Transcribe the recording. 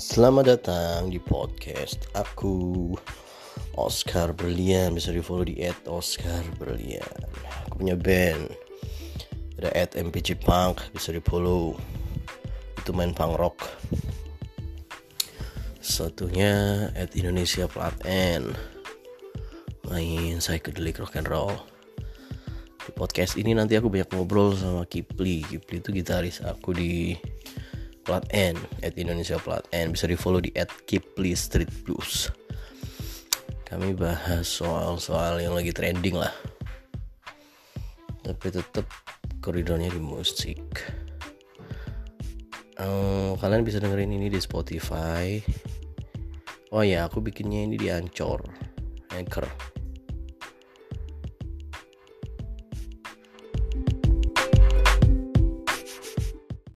Selamat datang di podcast aku Oscar Berlian. Bisa di follow di at Oscar Berlian. Aku punya band. Ada at MPC Punk Bisa di follow Itu main punk rock. Satunya at Indonesia Plat N. Main psychedelic rock and roll. Di podcast ini nanti aku banyak ngobrol sama Kipli. Kipli itu gitaris aku di plat N at Indonesia plat N. Bisa di follow di at Kipli Street Blues kami bahas soal-soal yang lagi trending lah. Tapi tetap koridornya di musik. Um, kalian bisa dengerin ini di Spotify. Oh ya aku bikinnya ini di Anchor. Anchor